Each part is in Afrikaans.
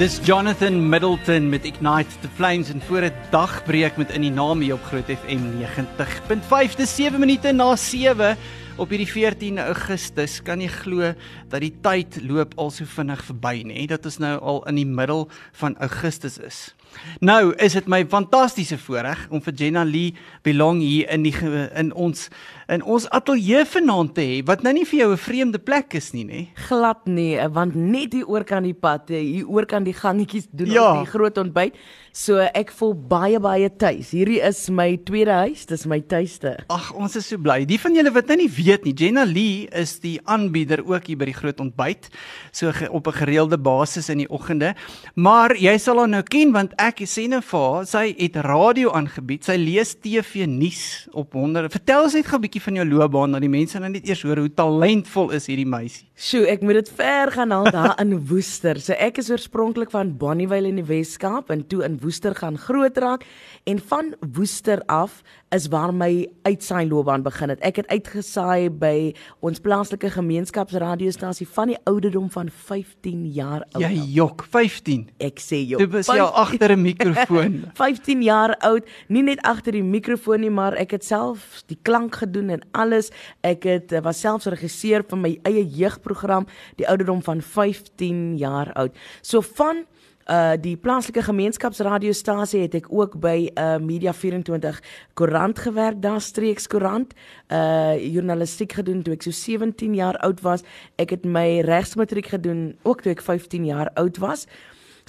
Dis Jonathan Middleton met Ignite the Flames en voor 'n dagbreek met in die naam hier op Groot FM 90.5 dis 7 minute na 7 op hierdie 14 Augustus. Kan jy glo dat die tyd loop al so vinnig verby nê? Dat ons nou al in die middel van Augustus is. Nou is dit my fantastiese voorreg om vir Jenna Lee Belong hier in die in ons in ons ateljee vanaand te hê wat nou nie vir jou 'n vreemde plek is nie, nê? Glad nie, want net hier oor kan die pad, hier oor kan die gangetjies doen ja. op die groot ontbyt. So ek voel baie baie tuis. Hierdie is my tweede huis, dis my tuiste. Ag, ons is so bly. Die van julle wat nou nie weet nie, Jenna Lee is die aanbieder ook hier by die groot ontbyt, so op 'n gereelde basis in die oggende. Maar jy sal haar nou ken want ek sê nou vir haar, sy het radio aangebied. Sy lees TV nuus op honderde. Vertel ons net gou 'n bietjie van jou loopbaan dat die mense nou net eers hoor hoe talentvol is hierdie meisie. Sjoe, ek moet dit ver gaan haal daar in Woester. So ek is oorspronklik van Bonnievale in die Wes-Kaap en toe in Woester gaan groot raak en van Woester af is waar my uitsaai loopbaan begin het. Ek het uitgesaai by ons plaaslike gemeenskapsradiostasie van die ouderdom van 15 jaar oud. Jy jok, 15. Ek sê jok. Jy was jy agter 'n mikrofoon. 15 jaar oud, nie net agter die mikrofoon nie, maar ek het self die klank gedoen en alles. Ek het eh, was selfs regisseur van my eie jeugprogram, die ouderdom van 15 jaar oud. So van uh die plaaslike gemeenskapsradiostasie het ek ook by uh Media 24 koerant gewerk, daar streeks koerant, uh journalistiek gedoen toe ek so 17 jaar oud was. Ek het my regsmatriek gedoen ook toe ek 15 jaar oud was.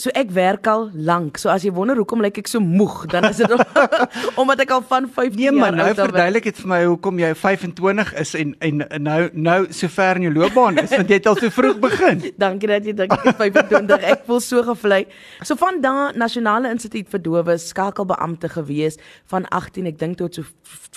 So ek werk al lank. So as jy wonder hoekom lyk ek so moeg, dan is dit omdat ek al van 15 nee, jaar nou oud is. Nee, maar nou verduidelik dit vir my hoekom jy 25 is en en nou nou so ver in jou loopbaan is want jy het al so vroeg begin. Dankie dat jy dink ek is 25. Ek voel so gevlei. So van daar Nasionale Instituut vir Dowe skakelbeampte gewees van 18 ek dink tot so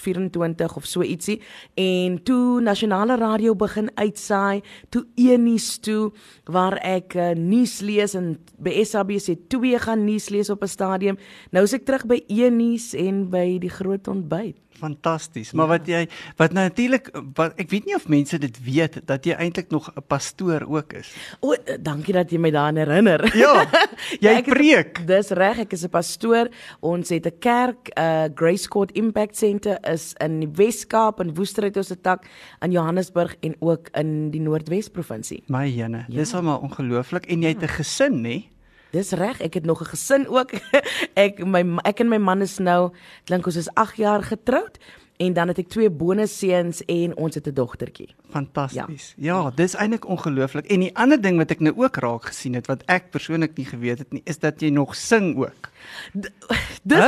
24 of so ietsie en toe Nasionale Radio begin uitsaai, toe Enies toe waar ek uh, nuus lees en by SABC 2 gaan nuus lees op 'n stadium. Nou is ek terug by Enies en by die groot ontbyt. Fantasties. Maar ja. wat jy wat nou natuurlik wat ek weet nie of mense dit weet dat jy eintlik nog 'n pastoor ook is. O, dankie dat jy my daaraan herinner. Ja. Jy ja, preek. Dis reg, ek is 'n pastoor. Ons het 'n kerk, uh, Grace Court Impact Center is in die Wes-Kaap en Woesterheid ons 'n tak in Johannesburg en ook in die Noordwes provinsie. My jene, ja. dis almal ongelooflik en jy het 'n gesin, nê? Dis reg, ek het nog 'n gesin ook. ek my ek en my man is nou klink ons is 8 jaar getroud en dan het ek twee bonusseuns en ons het 'n dogtertjie. Fantasties. Ja, ja dis eintlik ongelooflik. En die ander ding wat ek nou ook raak gesien het wat ek persoonlik nie geweet het nie, is dat jy nog sing ook. Dis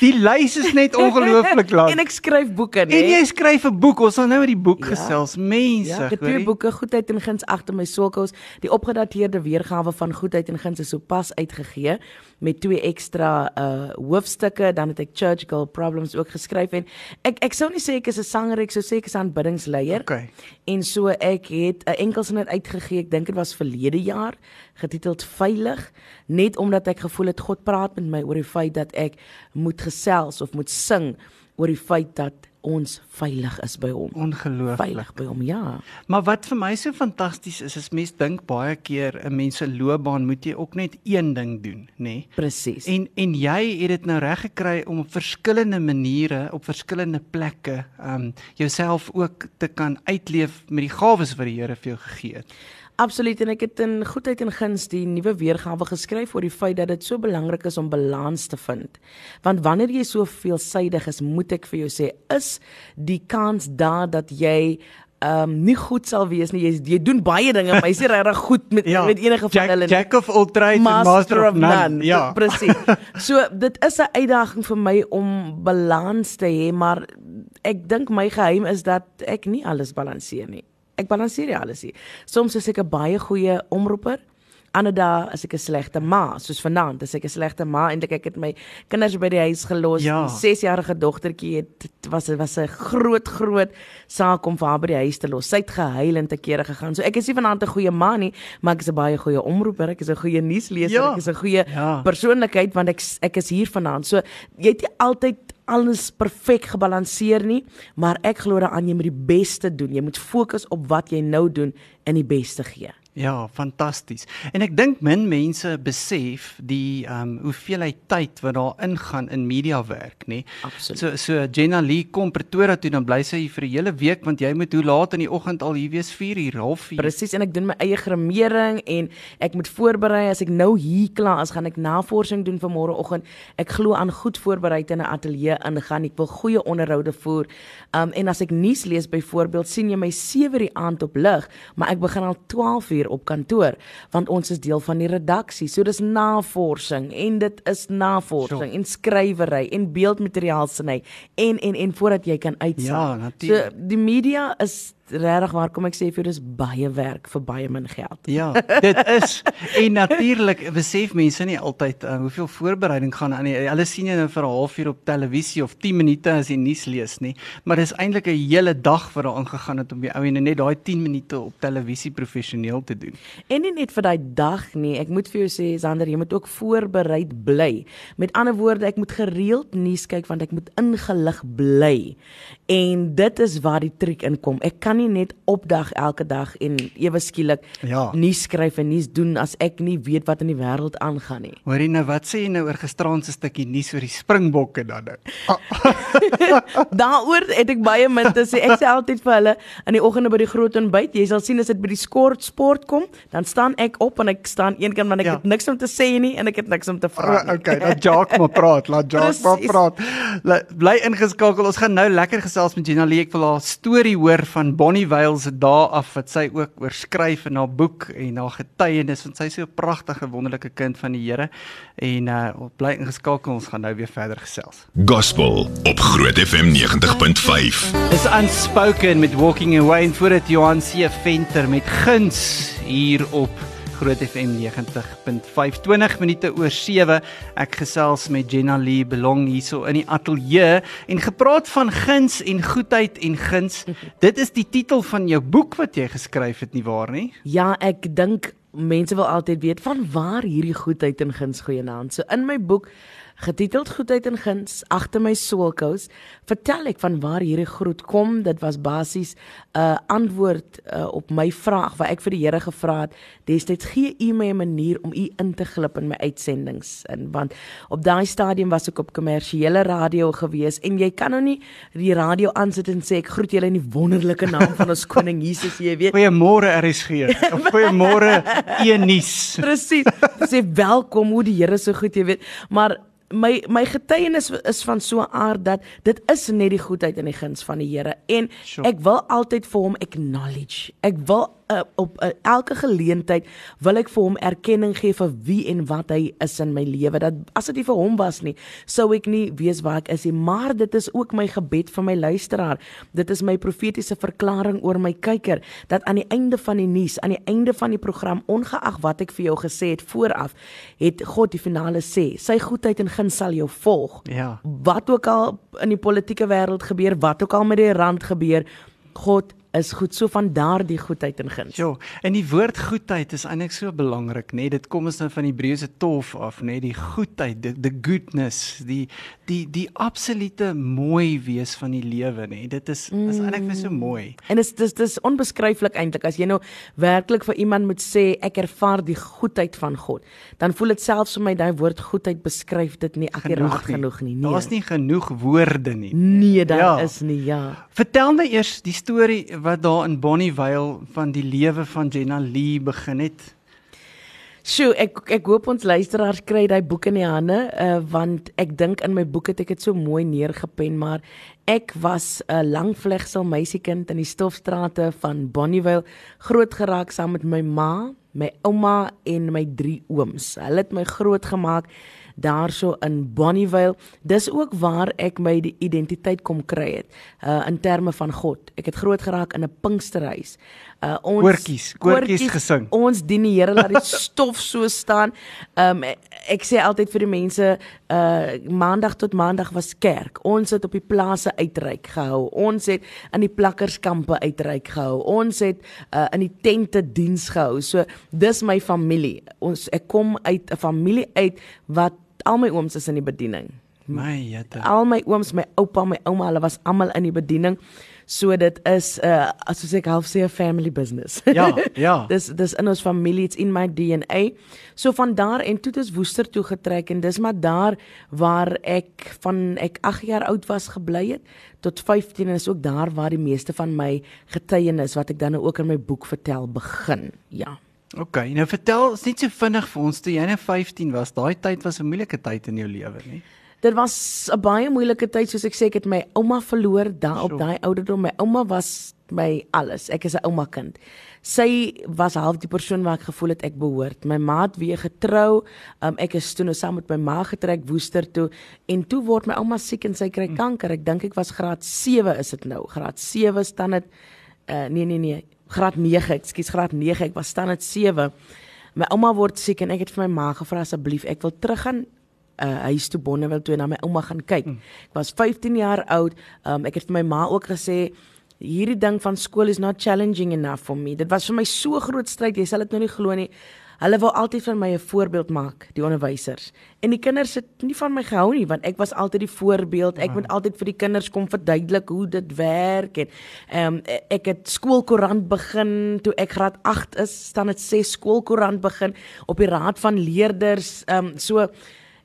die lys is net ongelooflik lank. en ek skryf boeke, nee. En jy skryf 'n boek. Ons sal nou oor die boek ja. gesels. Mense, ja, ek het twee boeke, Goedheid en Guns agter my sokels. Die opgedateerde weergawe van Goedheid en Guns is sopas uitgegee met twee ekstra uh hoofstukke. Dan het ek Church Girl Problems ook geskryf en ek ek sou nie sê ek is 'n sanger, ek sou sê ek is 'n aanbiddingsleier. Okay. En so ek het 'n enkelsin uitgegee. Ek dink dit was verlede jaar getiteld Veilig, net omdat ek gevoel het God praat met my oor die feit dat ek moet gesels of moet sing oor die feit dat ons veilig is by hom. Ongelooflik. Veilig by hom, ja. Maar wat vir my so fantasties is, is mense dink baie keer 'n mens se loopbaan moet jy ook net een ding doen, nê? Nee? Presies. En en jy het dit nou reg gekry om op verskillende maniere, op verskillende plekke, um jouself ook te kan uitleef met die gawes wat die Here vir jou gegee het. Absoluut en ek het in goedheid en guns die nuwe weergawe geskryf oor die feit dat dit so belangrik is om balans te vind. Want wanneer jy so veelsidig is, moet ek vir jou sê, is die kans daar dat jy ehm um, nie goed sal wees nie. Jy jy doen baie dinge, maar jy's nie regtig goed met ja, met enige van hulle nie. Jack of all trades master, master of none. none. Ja, presies. So dit is 'n uitdaging vir my om balans te hê, maar ek dink my geheim is dat ek nie alles balanseer nie ek balanseer alles hier. Soms is ek 'n baie goeie omroeper. Ander dae is ek 'n slegte ma, soos vanaand, as ek 'n slegte ma eintlik ek het my kinders by die huis gelos. Ja. 6-jarige dogtertjie het was was 'n groot groot saak om vir haar by die huis te los. Sy het gehuil en te kere gegaan. So ek is nie vanaand 'n goeie ma nie, maar ek is 'n baie goeie omroeper. Ek is 'n goeie nuusleser. Ja. Ek is 'n goeie ja. persoonlikheid want ek ek is hier vanaand. So jy het nie altyd alles perfek gebalanseer nie, maar ek glo daaraan jy moet die beste doen. Jy moet fokus op wat jy nou doen en die beste gee. Ja, fantasties. En ek dink min mense besef die ehm um, hoeveelheid tyd wat daar ingaan in media werk, nê. Absoluut. So so Jenna Lee kom Pretoria toe dan bly sy hier vir 'n hele week want jy moet hoe laat in die oggend al hier wees 4 uur, half 4. Presies en ek doen my eie grimering en ek moet voorberei as ek nou hier klaar is, gaan ek navorsing doen vir môreoggend. Ek glo aan goed voorberei in 'n ateljee ingaan. Ek wil goeie onderhoude voer. Um en as ek nuus lees byvoorbeeld, sien jy my 7 die aand op lig, maar ek begin al 12 uur op kantoor want ons is deel van die redaksie. So dis navorsing en dit is navorsing Sure. en skrywery en beeldmateriaal sny en en en voordat jy kan uitsaai. Ja, natuurlijk. So die media is regtig waar kom ek sê vir jou dis baie werk vir baie min geld. Ja, dit is en natuurlik besef mense nie altyd uh, hoeveel voorbereiding gaan aan nie. Hulle sien jou nou vir 'n halfuur op televisie of 10 minute as jy nuus lees nie, maar dis eintlik 'n hele dag wat daarin gegaan het om die ou en net daai 10 minute op televisie professioneel te doen. En nie net vir daai dag nie. Ek moet vir jou sê Sander, jy moet ook voorbereid bly. Met ander woorde, ek moet gereeld nuus kyk want ek moet ingelig bly. En dit is waar die triek inkom. Ek kan nie net opdag elke dag en ewe skielik Ja. nuus skryf en nuus doen as ek nie weet wat in die wêreld aangaan nie. Hoorie nou, wat sê jy nou oor gisteraand se stukkie nuus oor die Springbokke dan nou? Daaroor het ek baie min te sê. Ek sê altyd vir hulle in die oggende by die groot ontbyt, jy sal sien as dit by die skort sport kom, dan staan ek op en ek staan eenkant want ek Ja. het niks om te sê nie en ek het niks om te vra nie. Ah, Okay, laat Jacques maar praat, laat Jacques maar praat. La, bly ingeskakel. Ons gaan nou lekker gesels met Gina Lee. Ek wil haar storie hoor van Bonnie Wales se dae af wat sy ook oor skryf in haar boek en haar getuienis want sy is so 'n pragtige wonderlike kind van die Here. En uh bly ingeskakel. Ons gaan nou weer verder gesels. Gospel op Groot FM 90.5. Is unspoken met Walking Away en voor dit Johan C Venter met guns hier op Groot FM 90.5 20 minute oor 7 ek gesels met Jenna Lee Belong hierso in die ateljee en gepraat van guns en goedheid en guns. Dit is die titel van jou boek wat jy geskryf het nie waar nie? Ja, ek dink mense wil altyd weet van waar hierdie goedheid en guns goeienaand. So in my boek getiteld Goedheid en Guns agter my soulkous vertel ek van waar hierdie groet kom. Dit was basies 'n uh, antwoord uh, op my vraag waar ek vir die Here gevra het, destyds gee U my 'n manier om U in te glip in my uitsendings. En want op daai stadium was ek op kommersiële radio gewees en jy kan nou nie die radio aansit en sê ek groet julle in die wonderlike naam van ons koning Jesus, jy weet. Goeiemôre RSG of goeiemôre Eunice Presies. Sê welkom hoe die Here so goed, jy weet. Maar my my getuienis is van so 'n aard dat dit is net die goedheid en die guns van die Here en Sure. ek wil altyd vir hom acknowledge. Ek wil uh, op uh, elke geleentheid wil ek vir hom erkenning gee vir wie en wat hy is in my lewe. Dat as dit nie vir hom was nie, sou ek nie weet waar ek is nie, maar dit is ook my gebed vir my luisteraar. Dit is my profetiese verklaring oor my kyker dat aan die einde van die nuus, aan die einde van die program, ongeag wat ek vir jou gesê het vooraf, het God die finale sê, sy goedheid en guns sal jou volg. Ja. Wat ook al in die politieke wêreld gebeur, wat ook al met die rand gebeur, God is goed. So van daardie goedheid en guns. Ja, en die woord goedheid is eintlik so belangrik, nê? Nee? Dit kom ons nou van die Hebreëse tof af, nê? Nee? Die goedheid, die, the goodness, die die die absolute mooi wees van die lewe, nê? Nee? Dit is mm. is eintlik vir so mooi. En dis dis dis onbeskryflik eintlik as jy nou werklik vir iemand moet sê ek ervaar die goedheid van God. Dan voel dit selfs vir my daai woord goedheid beskryf dit nie akkuraat genoeg nie. Nee. Daar's nie genoeg woorde nie. Nee, daar Ja. is nie, ja. Vertel my eers die storie wat daar in Bonnievale van die lewe van Jenna Lee begin het. Sjoe, ek ek hoop ons luisteraars kry daai boek in die hande, uh, want ek dink in my boek het ek dit so mooi neergepen, maar ek was 'n langvlegsel meisiekind in die stofstrate van Bonnievale, groot geraak saam met my ma, my ouma en my drie ooms. Hulle het my grootgemaak daarso in Bonnievale. Dis ook waar ek my identiteit kom kry het uh in terme van God. Ek het groot geraak in 'n Pinksterhuis. Uh ons Koortjies, koortjies gesing. Ons dien die Here laat die stof so staan. Um ek, ek sê altyd vir die mense uh maandag tot maandag was kerk. Ons het op die plase uitreik gehou. Ons het in die plakkerskampe uitreik gehou. Ons het uh in die tente diens gehou. So dis my familie. Ons ek kom uit 'n familie uit wat al my ooms is in die bediening. My jette. Al my ooms, my oupa, my ouma, hulle was almal in die bediening. So dit is 'n uh, soos ek half sê 'n family business. Ja, ja. dis dis in ons familie, it's in my DNA. So van daar en toe het ons Woester toe getrek en dis maar daar waar ek van ek 8 jaar oud was gebly het tot 15 en is ook daar waar die meeste van my getuienis wat ek dan nou ook in my boek vertel begin. Ja. OK, nou vertel ons net so vinnig vir ons toe jy nou 15 was. Daai tyd was 'n moeilike tyd in jou lewe, nie? Dit was 'n baie moeilike tyd soos ek sê ek het my ouma verloor daar op daai ouderdom. My ouma was my alles. Ek is 'n ouma kind. Sy was half die persoon waar ek gevoel het ek behoort. My ma het weer getrou. Um, ek is toe nou saam met my ma getrek Woester toe en toe word my ouma siek en sy kry kanker. Ek dink ek was graad 7 is dit nou. Graad 7 staan dit uh, nee nee nee, graad 9, ekskuus, graad 9. Ek was staan dit 7. My ouma word siek en ek het vir my ma gevra asseblief ek wil teruggaan uh huis toe Bonneville toe en na my ouma gaan kyk. Hmm. Ek was 15 jaar oud. Um ek het vir my ma ook gesê hierdie ding van skool is not challenging enough for me. Dit was vir my so groot stryd. Jy sal dit nou nie glo nie. Hulle wou altyd van my 'n voorbeeld maak, die onderwysers. En die kinders het nie van my gehou nie want ek was altyd die voorbeeld. Ek moet altyd vir die kinders kom verduidelik hoe dit werk en ehm um, ek het skoolkoerant begin toe ek graad 8 is, staan dit 6 skoolkoerant begin op die raad van leerders. Ehm um, so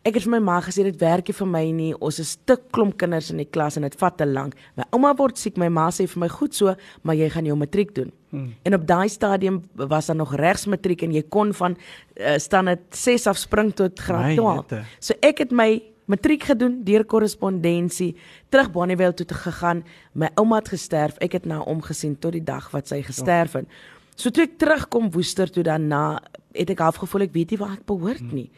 Ek het vir my ma gesê dit werk nie vir my nie. Ons is te klomp kinders in die klas en dit vat te lank. My ouma word siek, my ma sê vir my goed so, maar jy gaan jou matriek doen. Hmm. En op daai stadium was daar nog regs matriek en jy kon van uh, staan dit 6 af spring tot graad My 12. jette. So ek het my matriek gedoen deur korrespondensie, terug Bonnievale toe te gegaan. My ouma het gesterf. Ek het na haar omgesien tot die dag wat sy gesterf het. So toe ek terugkom Woester toe daarna, het ek half gevoel ek weet nie waar ek behoort nie.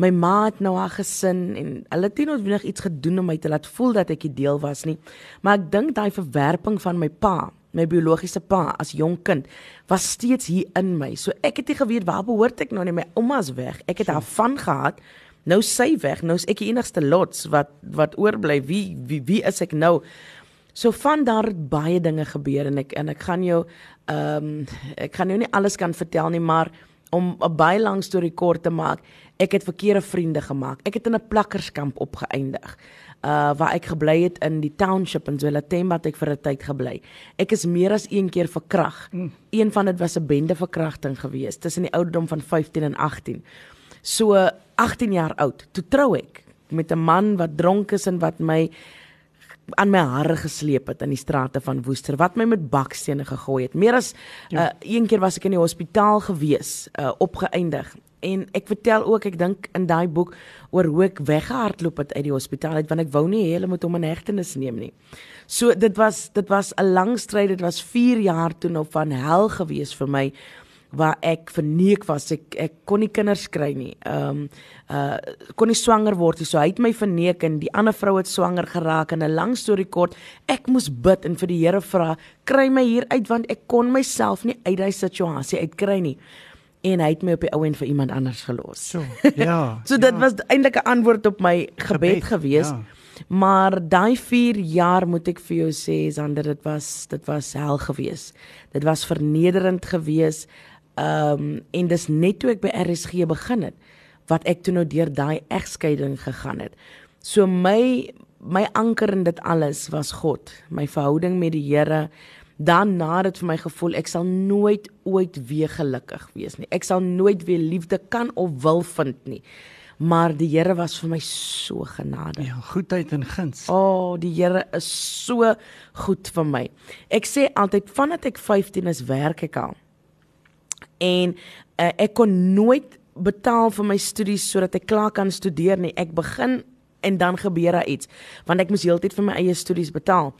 My ma het nou haar gesin en hulle het nie noodwendig iets gedoen om my te laat voel dat ek 'n deel was nie. Maar ek dink daai verwerping van my pa, my biologiese pa as jong kind, was steeds hier in my. So ek het nie geweet waar behoort ek nou nie. My ouma's weg. Ek het haar van gehad. Nou sy weg. Nou is ek die enigste lots wat wat oorbly. Wie wie wie is ek nou? So van daar het baie dinge gebeur en ek en ek gaan jou ehm um, ek gaan jou nie alles kan vertel nie, maar om 'n baie lang storie kort te maak, ek het verkeerde vriende gemaak. Ek het in 'n plakkerskamp opgeëindig. Uh waar ek gebly het in die township in Zwelathemba het ek vir 'n tyd gebly. Ek is meer as een keer verkrag. Mm. Een van dit was 'n bende verkrachting geweest tussen die ouderdom van 15 en 18. So 18 jaar oud. Toe trou ek met 'n man wat dronk is en wat my aan my hare gesleep het in die strate van Woester wat my met bakstene gegooi het. Meer as ja. uh, een keer was ek in die hospitaal gewees, uh, opgeëindig. En ek vertel ook ek dink in daai boek oor hoe ek weggehardloop het uit die hospitaal uit want ek wou nie hê hulle moet hom in hegtenis neem nie. So dit was dit was 'n lang stryd. Dit was 4 jaar toe nou van hel gewees vir my waar ek verneek was. Ek ek kon nie kinders kry nie. Ehm um, uh kon nie swanger word nie. So hy het my verneek en die ander vrou het swanger geraak en 'n lang storie kort, ek moes bid en vir die Here vra, kry my hier uit want ek kon myself nie uit daai situasie uitkry nie. En hy het my op die ou en vir iemand anders gelos. So, ja. So dit ja. was eintlik 'n antwoord op my gebed, Gebed, gewees. ja. Maar daai 4 jaar moet ek vir jou sê Sander, dit was dit was hel gewees. Dit was vernederend gewees. Ehm um, en dis net toe ek by RSG begin het wat ek toe nou deur daai egskeiding gegaan het. So my my anker in dit alles was God, my verhouding met die Here. Daarna het dit vir my gevoel ek sal nooit ooit weer gelukkig wees nie. Ek sal nooit weer liefde kan of wil vind nie. Maar die Here was vir my so genadig. Ja, goedheid en guns. O, oh, die Here is so goed vir my. Ek sê altyd vandat ek 15 is, werk ek al. En uh, ek kon nooit betaal vir my studies sodat ek klaar kan studeer nie. Ek begin en dan gebeur daar iets, want ek moes heeltyd vir my eie studies betaal.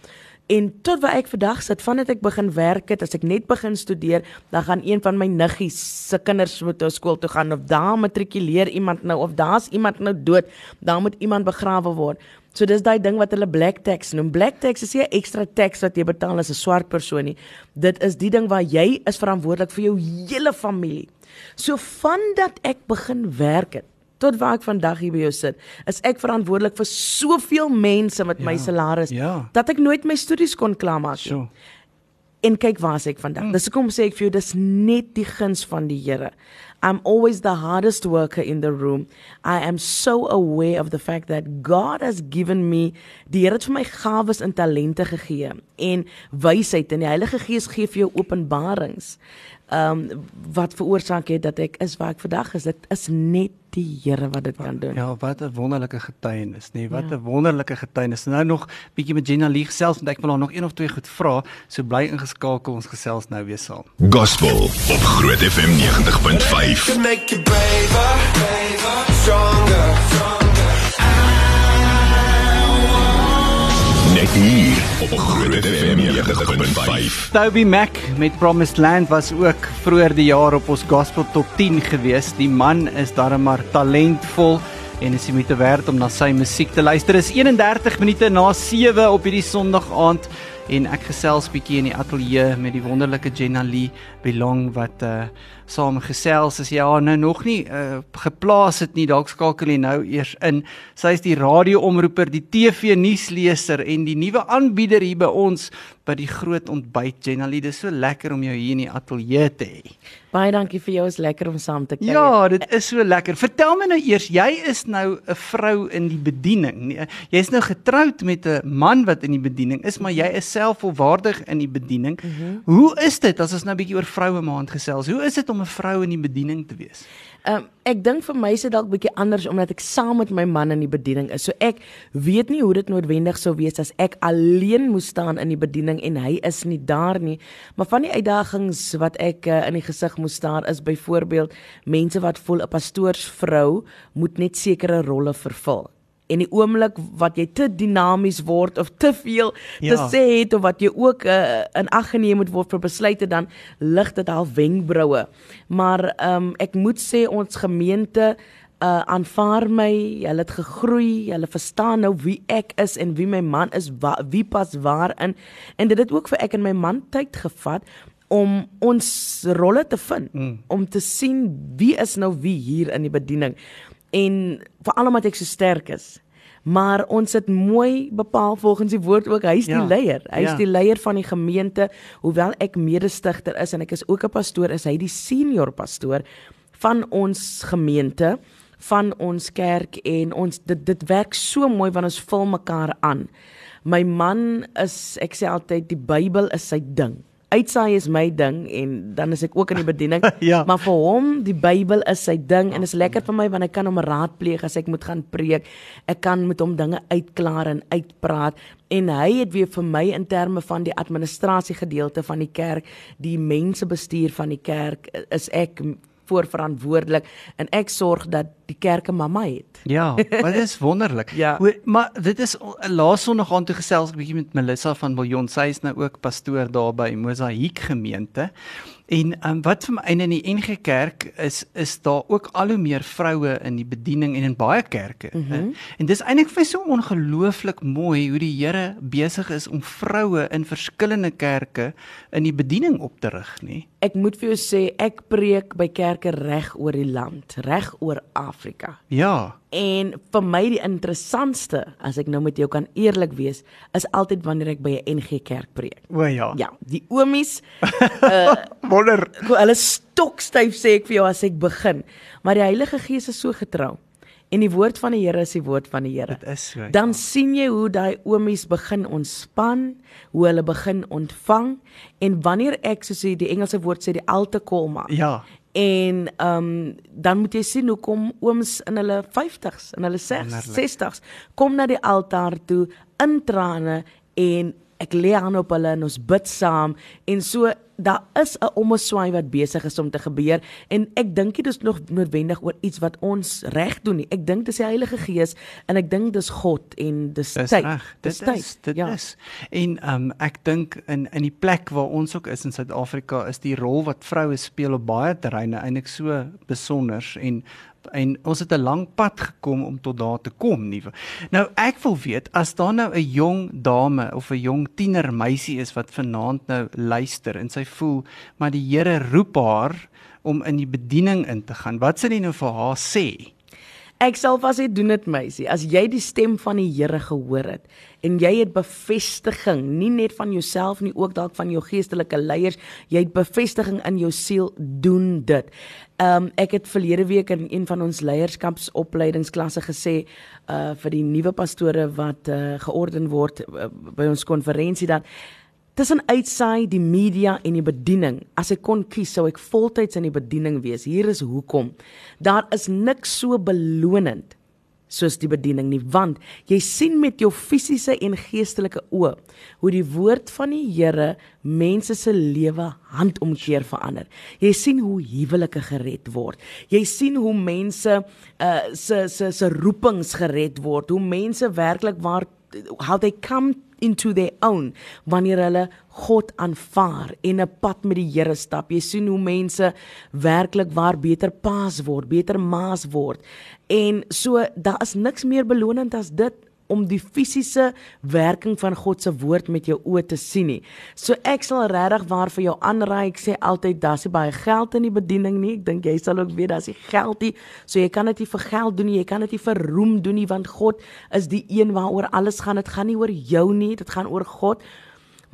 En tot waar ek vandag sit, vandat ek begin werk het, as ek net begin studeer, dan gaan een van my niggies se kinders moet na skool toe gaan of daar matrikuleer iemand nou of daar's iemand nou dood, dan moet iemand begrawe word. So dis daai ding wat hulle black tax noem. Black tax is nie 'n ekstra tax wat jy betaal as 'n swart persoon nie. Dit is die ding waar jy is verantwoordelik vir jou hele familie. So vandat ek begin werk het tot waar ek vandag hier by jou sit, is ek verantwoordelik vir soveel mense met ja, my salaris ja. dat ek nooit my studies kon klaarmaak nie. So. En kyk waar is ek vandag. Dis hoekom sê ek vir jou dis net die guns van die Here. I'm always the hardest worker in the room. I am so aware of the fact that God has given me die Here het vir my gawes en talente gegee en wysheid en die Heilige Gees gee vir jou openbarings. Ehm um, wat veroorsaak het dat ek is waar ek vandag is. Dit is net die Here wat dit kan doen. Ja, wat 'n wonderlike getuienis, nee, wat 'n ja. wonderlike getuienis. Nou nog bietjie met Gina Lee self en ek wil haar nog een of twee goed vra. So bly ingeskakel, ons gesels nou weer saam. Gospel op Groot FM 90.5. Make you braver, braver, stronger, stronger. Hier op Groot FM 90.5. Toby Mac met Promised Land was ook vroeër die jaar op ons Gospel Top 10 gewees. Die man is darem maar talentvol en is moet werd om na sy musiek te luister. Dit is 31 minute na 7 op hierdie Sondag aand en ek gesels bietjie in die ateljee met die wonderlike Jenna Lee Belong wat uh saam gesels as jy haar nou nog nie uh geplaas het nie dalk skakel jy nou eers in sy is die radioomroeper die TV nuusleser en die nuwe aanbieder hier by ons by die groot ontbyt Jenna Lee dis so lekker om jou hier in die ateljee te hê Baie dankie vir jou is lekker om saam te kuier Ja dit is so lekker vertel my nou eers jy is nou 'n vrou in die bediening jy's nou getroud met 'n man wat in die bediening is maar jy is self volwaardig in die bediening. Mm -hmm. Hoe is dit as ons nou 'n bietjie oor vroue maand gesels? Hoe is dit om 'n vrou in die bediening te wees? Ehm um, ek dink vir my is dit dalk bietjie anders omdat ek saam met my man in die bediening is. So ek weet nie hoe dit noodwendig sou wees as ek alleen moes staan in die bediening en hy is nie daar nie. Maar van die uitdagings wat ek uh, in die gesig moes staar is byvoorbeeld mense wat voel 'n pastoorsvrou moet net sekere rolle vervul en die oomblik wat jy te dinamies word of te veel ja. te sê het of wat jy ook uh, in ag geneem moet word vir besluite dan lig dit al wenkbroue. Maar ehm um, ek moet sê ons gemeente uh aanvaar my, hulle het gegroei, hulle verstaan nou wie ek is en wie my man is, wa, wie pas waarin en dit het ook vir ek en my man tyd gevat om ons rolle te vind, mm. om te sien wie is nou wie hier in die bediening en veral omdat ek so sterk is. Maar ons het mooi bepaal volgens die woord ook hy's ja. die leier. Hy's ja. die leier van die gemeente. Hoewel ek mede-stigter is en ek is ook 'n pastoor, is hy die senior pastoor van ons gemeente, van ons kerk en ons dit dit werk so mooi want ons vul mekaar aan. My man is ek sê altyd die Bybel is sy ding uitsaai is my ding en dan is ek ook in die bediening. ja. Maar vir hom, die Bybel is sy ding en is lekker vir my want ek kan hom raadpleeg as ek moet gaan preek. Ek kan met hom dinge uitklaar en uitpraat en hy het weer vir my in terme van die administrasie gedeelte van die kerk, die mense bestuur van die kerk is ek voorverantwoordelik en ek sorg dat die kerk 'n mamma het. Ja, dit is wonderlik. ja. O, maar dit is laas Sondag aan toe gesels 'n bietjie met Melissa van Billjon. Sy is nou ook pastoor daar by Mosaïek gemeente. En um, wat vir my in die NG Kerk is is daar ook al hoe meer vroue in die bediening en in baie kerke. Mm -hmm. En dis eintlik vir so ongelooflik mooi hoe die Here besig is om vroue in verskillende kerke in die bediening op te rig, nê? Ek moet vir jou sê ek preek by kerke reg oor die land, reg oor Afrika. Ja. En vir my die interessantste, as ek nou met jou kan eerlik wees, is altyd wanneer ek by 'n NG Kerk preek. O ja. Ja, die oomies uh wonder. Hulle stokstyf sê ek vir jou as ek begin. Maar die Heilige Gees is so getrou. En die woord van die Here is die woord van die Here. Dit is so. Dan ja. sien jy hoe daai oomies begin ontspan, hoe hulle begin ontvang en wanneer ek soos die Engelse woord sê die alte kolma. Ja en ehm um, dan moet jy sien hoe kom ooms in hulle 50s en hulle 60s kom na die altaar toe in trane en ek lê aan op hulle en ons bid saam en so daar is 'n omswaai wat besig is om te gebeur en ek dink dit is nog noodwendig oor iets wat ons reg doen nie. Ek dink dis die Heilige Gees en ek dink dis God en dis tyd. Dis dit is dit ja. is. En um, ek dink in in die plek waar ons ook is in Suid-Afrika is die rol wat vroue speel op baie terreine eintlik so besonder en en ons het 'n lang pad gekom om tot daar te kom nie. Nou ek wil weet as daar nou 'n jong dame of 'n jong tiener meisie is wat vanaand nou luister en sy voel maar die Here roep haar om in die bediening in te gaan. Wat sê jy nou vir haar sê? Ek sal vas sê doen dit meisie. As jy die stem van die Here gehoor het en jy het bevestiging, nie net van jouself nie, ook dalk van jou geestelike leiers, jy het bevestiging in jou siel, doen dit. Um, ek het verlede week in een van ons leierskapsopleidingsklasse gesê uh vir die nuwe pastore wat uh georden word uh, by ons konferensie dat tussen uitsaai die media en die bediening as ek kon kies sou ek voltyds in die bediening wees hier is hoekom daar is niks so belonend soos die bediening nie want jy sien met jou fisiese en geestelike oë hoe die woord van die Here mense se lewe handomkeer verander. Jy sien hoe huwelike gered word. Jy sien hoe mense uh se se se roepings gered word. Hoe mense werklik waar how they come into their own wanneer hulle God aanvaar en 'n pad met die Here stap. Jy sien hoe mense werklik waar beter paas word, beter maas word. En so daar is niks meer belonend as dit om die fisiese werking van God se woord met jou oë te sien nie. So ek sal regtig waar vir jou aanraai. Ek sê altyd daar's nie baie geld in die bediening nie. Ek dink jy sal ook weet daar's nie geld nie. So jy kan dit nie vir geld doen nie. Jy kan dit nie vir roem doen nie want God is die een waaroor alles gaan. Dit gaan nie oor jou nie. Dit gaan oor God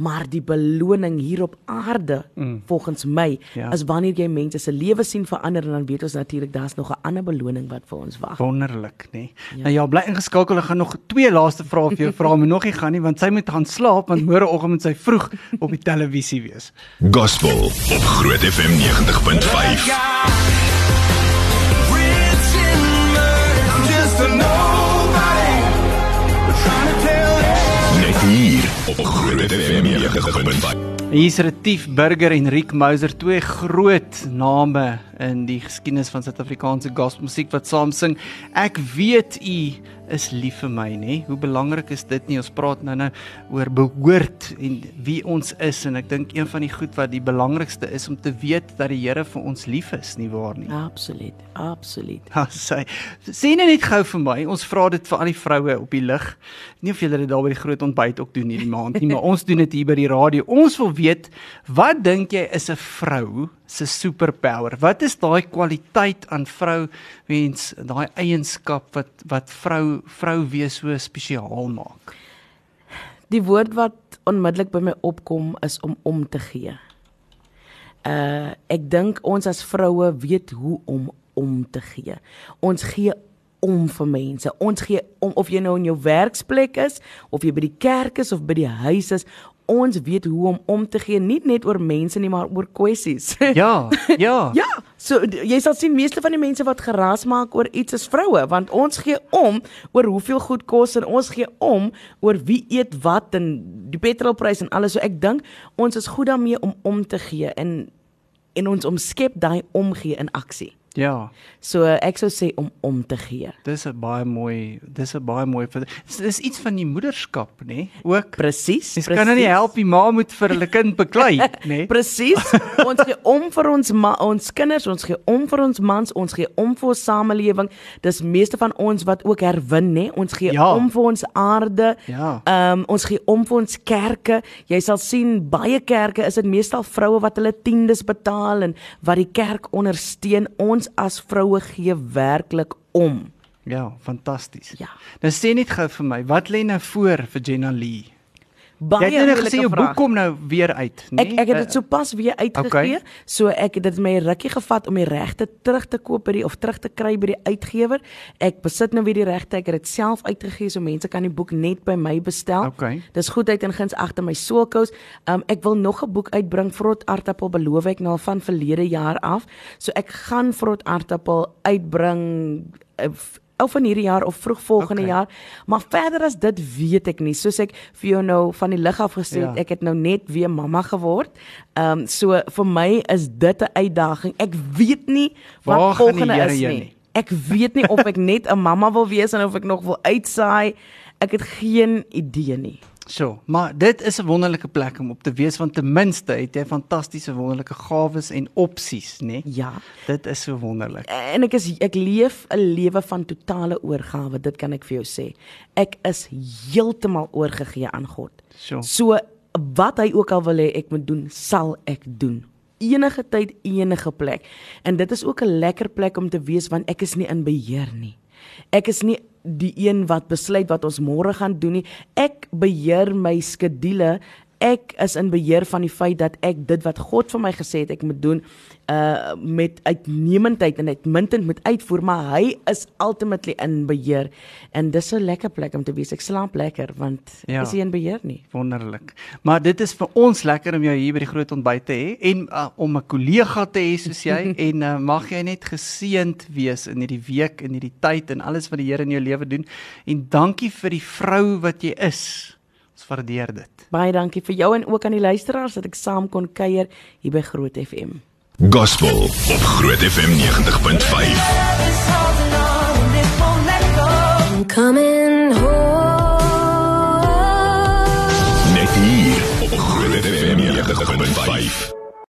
maar die beloning hier op aarde mm. volgens my ja. is wanneer jy mense se lewe sien verander en dan weet ons natuurlik daar's nog 'n ander beloning wat vir ons wag. Wonderlik, nê. Nee. Ja. Nou ja, bly ingeskakel. Ek gaan nog twee laaste vrae vir jou vra, maar nog nie gaan nie want sy moet gaan slaap want môreoggend moet sy vroeg op die televisie wees. Gospel op Groot FM 90.5. Just a op Groot FM 90.5. Hier is Retief Burger en Rick Mouser, twee groot name in die geskiedenis van Suid-Afrikaanse gospelmusiek wat saam sing. Ek weet u is lief vir my, nê? Hoe belangrik is dit nie? Ons praat nou nou oor behoort en wie ons is en ek dink een van die goed wat die belangrikste is om te weet dat die Here vir ons lief is, nie waar nie? Absoluut, absoluut. Ja, sê sien net gou vir my. Ons vra dit vir al die vroue op die lig. Nie of julle dit daar by die groot ontbyt ook doen hierdie maand nie, maar ons doen dit hier by die radio. Ons wil weet, wat dink jy is 'n vrou se superpower? Wat is daai kwaliteit aan vrou wens, daai eienskap wat wat vrou vrou wees so spesiaal maak? Die woord wat onmiddellik by my opkom is om om te gee. Uh ek dink ons as vroue weet hoe om om te gee. Ons gee om vir mense. Ons gee om of jy nou in jou werksplek is of jy by die kerk is of by die huis is, ons weet hoe om om te gee nie net oor mense nie maar oor kwessies. Ja, ja. ja, so jy sal sien meeste van die mense wat geraas maak oor iets is vroue want ons gee om oor hoeveel goed kos en ons gee om oor wie eet wat en die petrolprys en alles. So ek dink ons is goed daarmee om om te gee en en ons omskep daai omgee in aksie. Ja. So ek sou sê om om te gee. Dis 'n baie mooi, dis 'n baie mooi vir dis iets van die moederskap, nê? Nee? Ook. Presies. Dis kan nou nie help die ma moet vir hulle kind beklei, nê? Nee? Presies. Ons gee om vir ons ma, ons kinders, ons gee om vir ons mans, ons gee om vir ons samelewing. Dis meeste van ons wat ook herwin, nê? Ons gee ja. om vir ons aarde. Ja. Ehm um, ons gee om vir ons kerke. Jy sal sien baie kerke is dit meestal vroue wat hulle tiendes betaal en wat die kerk ondersteun. Ons ons as vroue gee werklik om. Ja, fantasties. Ja. Nou sê net gou vir my, wat lê nou voor vir Jenna Lee? Baie jy het nou gesê jou boek kom nou weer uit, nee? Ek ek het dit sopas weer uitgegee. Okay. So ek het dit my rukkie gevat om die regte terug te koop by die of terug te kry by die uitgewer. Ek besit nou weer die regte. Ek het dit self uitgegee so mense kan die boek net by my bestel. Okay. Dis goed uit en guns agter my soulkous. Um ek wil nog 'n boek uitbring vrot aartappel beloof ek nou van verlede jaar af. So ek gaan vrot aartappel uitbring of van hierdie jaar of vroeg volgende okay. jaar. Maar verder as dit weet ek nie. Soos ek vir jou nou van die lig af gesê het, ja. ek het nou net weer mamma geword. Ehm um, so vir my is dit 'n uitdaging. Ek weet nie wat Waar volgende is nie. nie. Ek weet nie of ek net 'n mamma wil wees en of ek nog wil uitsaai. Ek het geen idee nie. So, maar dit is 'n wonderlike plek om op te wees want ten minste het jy fantastiese wonderlike gawes en opsies, né? Nee? Ja. Dit is so wonderlik. En ek is ek leef 'n lewe van totale oorgawe, dit kan ek vir jou sê. Ek is heeltemal oorgegee aan God. So. So wat hy ook al wil hê ek moet doen, sal ek doen. Enige tyd, enige plek. En dit is ook 'n lekker plek om te wees want ek is nie in beheer nie. Ek is nie die een wat besluit wat ons môre gaan doen nie. Ek beheer my skedule. Ek is in beheer van die feit dat ek dit wat God vir my gesê het ek moet doen uh met uitnemendheid en uitmuntend moet uitvoer, maar hy is ultimately in beheer en dis 'n lekker plek om te wees. Ek slaap lekker want Ja. is hy in beheer nie. Wonderlik. Maar dit is vir ons lekker om jou hier by die groot ontbyt te hê en uh, om 'n kollega te hê soos jy en uh, mag jy net geseënd wees in hierdie week en hierdie tyd en alles wat die Here in jou lewe doen. En dankie vir die vrou wat jy is. Ons waardeer dit. Baie dankie vir jou en ook aan die luisteraars dat ek saam kon kuier hier by Groot FM. Gospel op Groot FM 90.5. I'm coming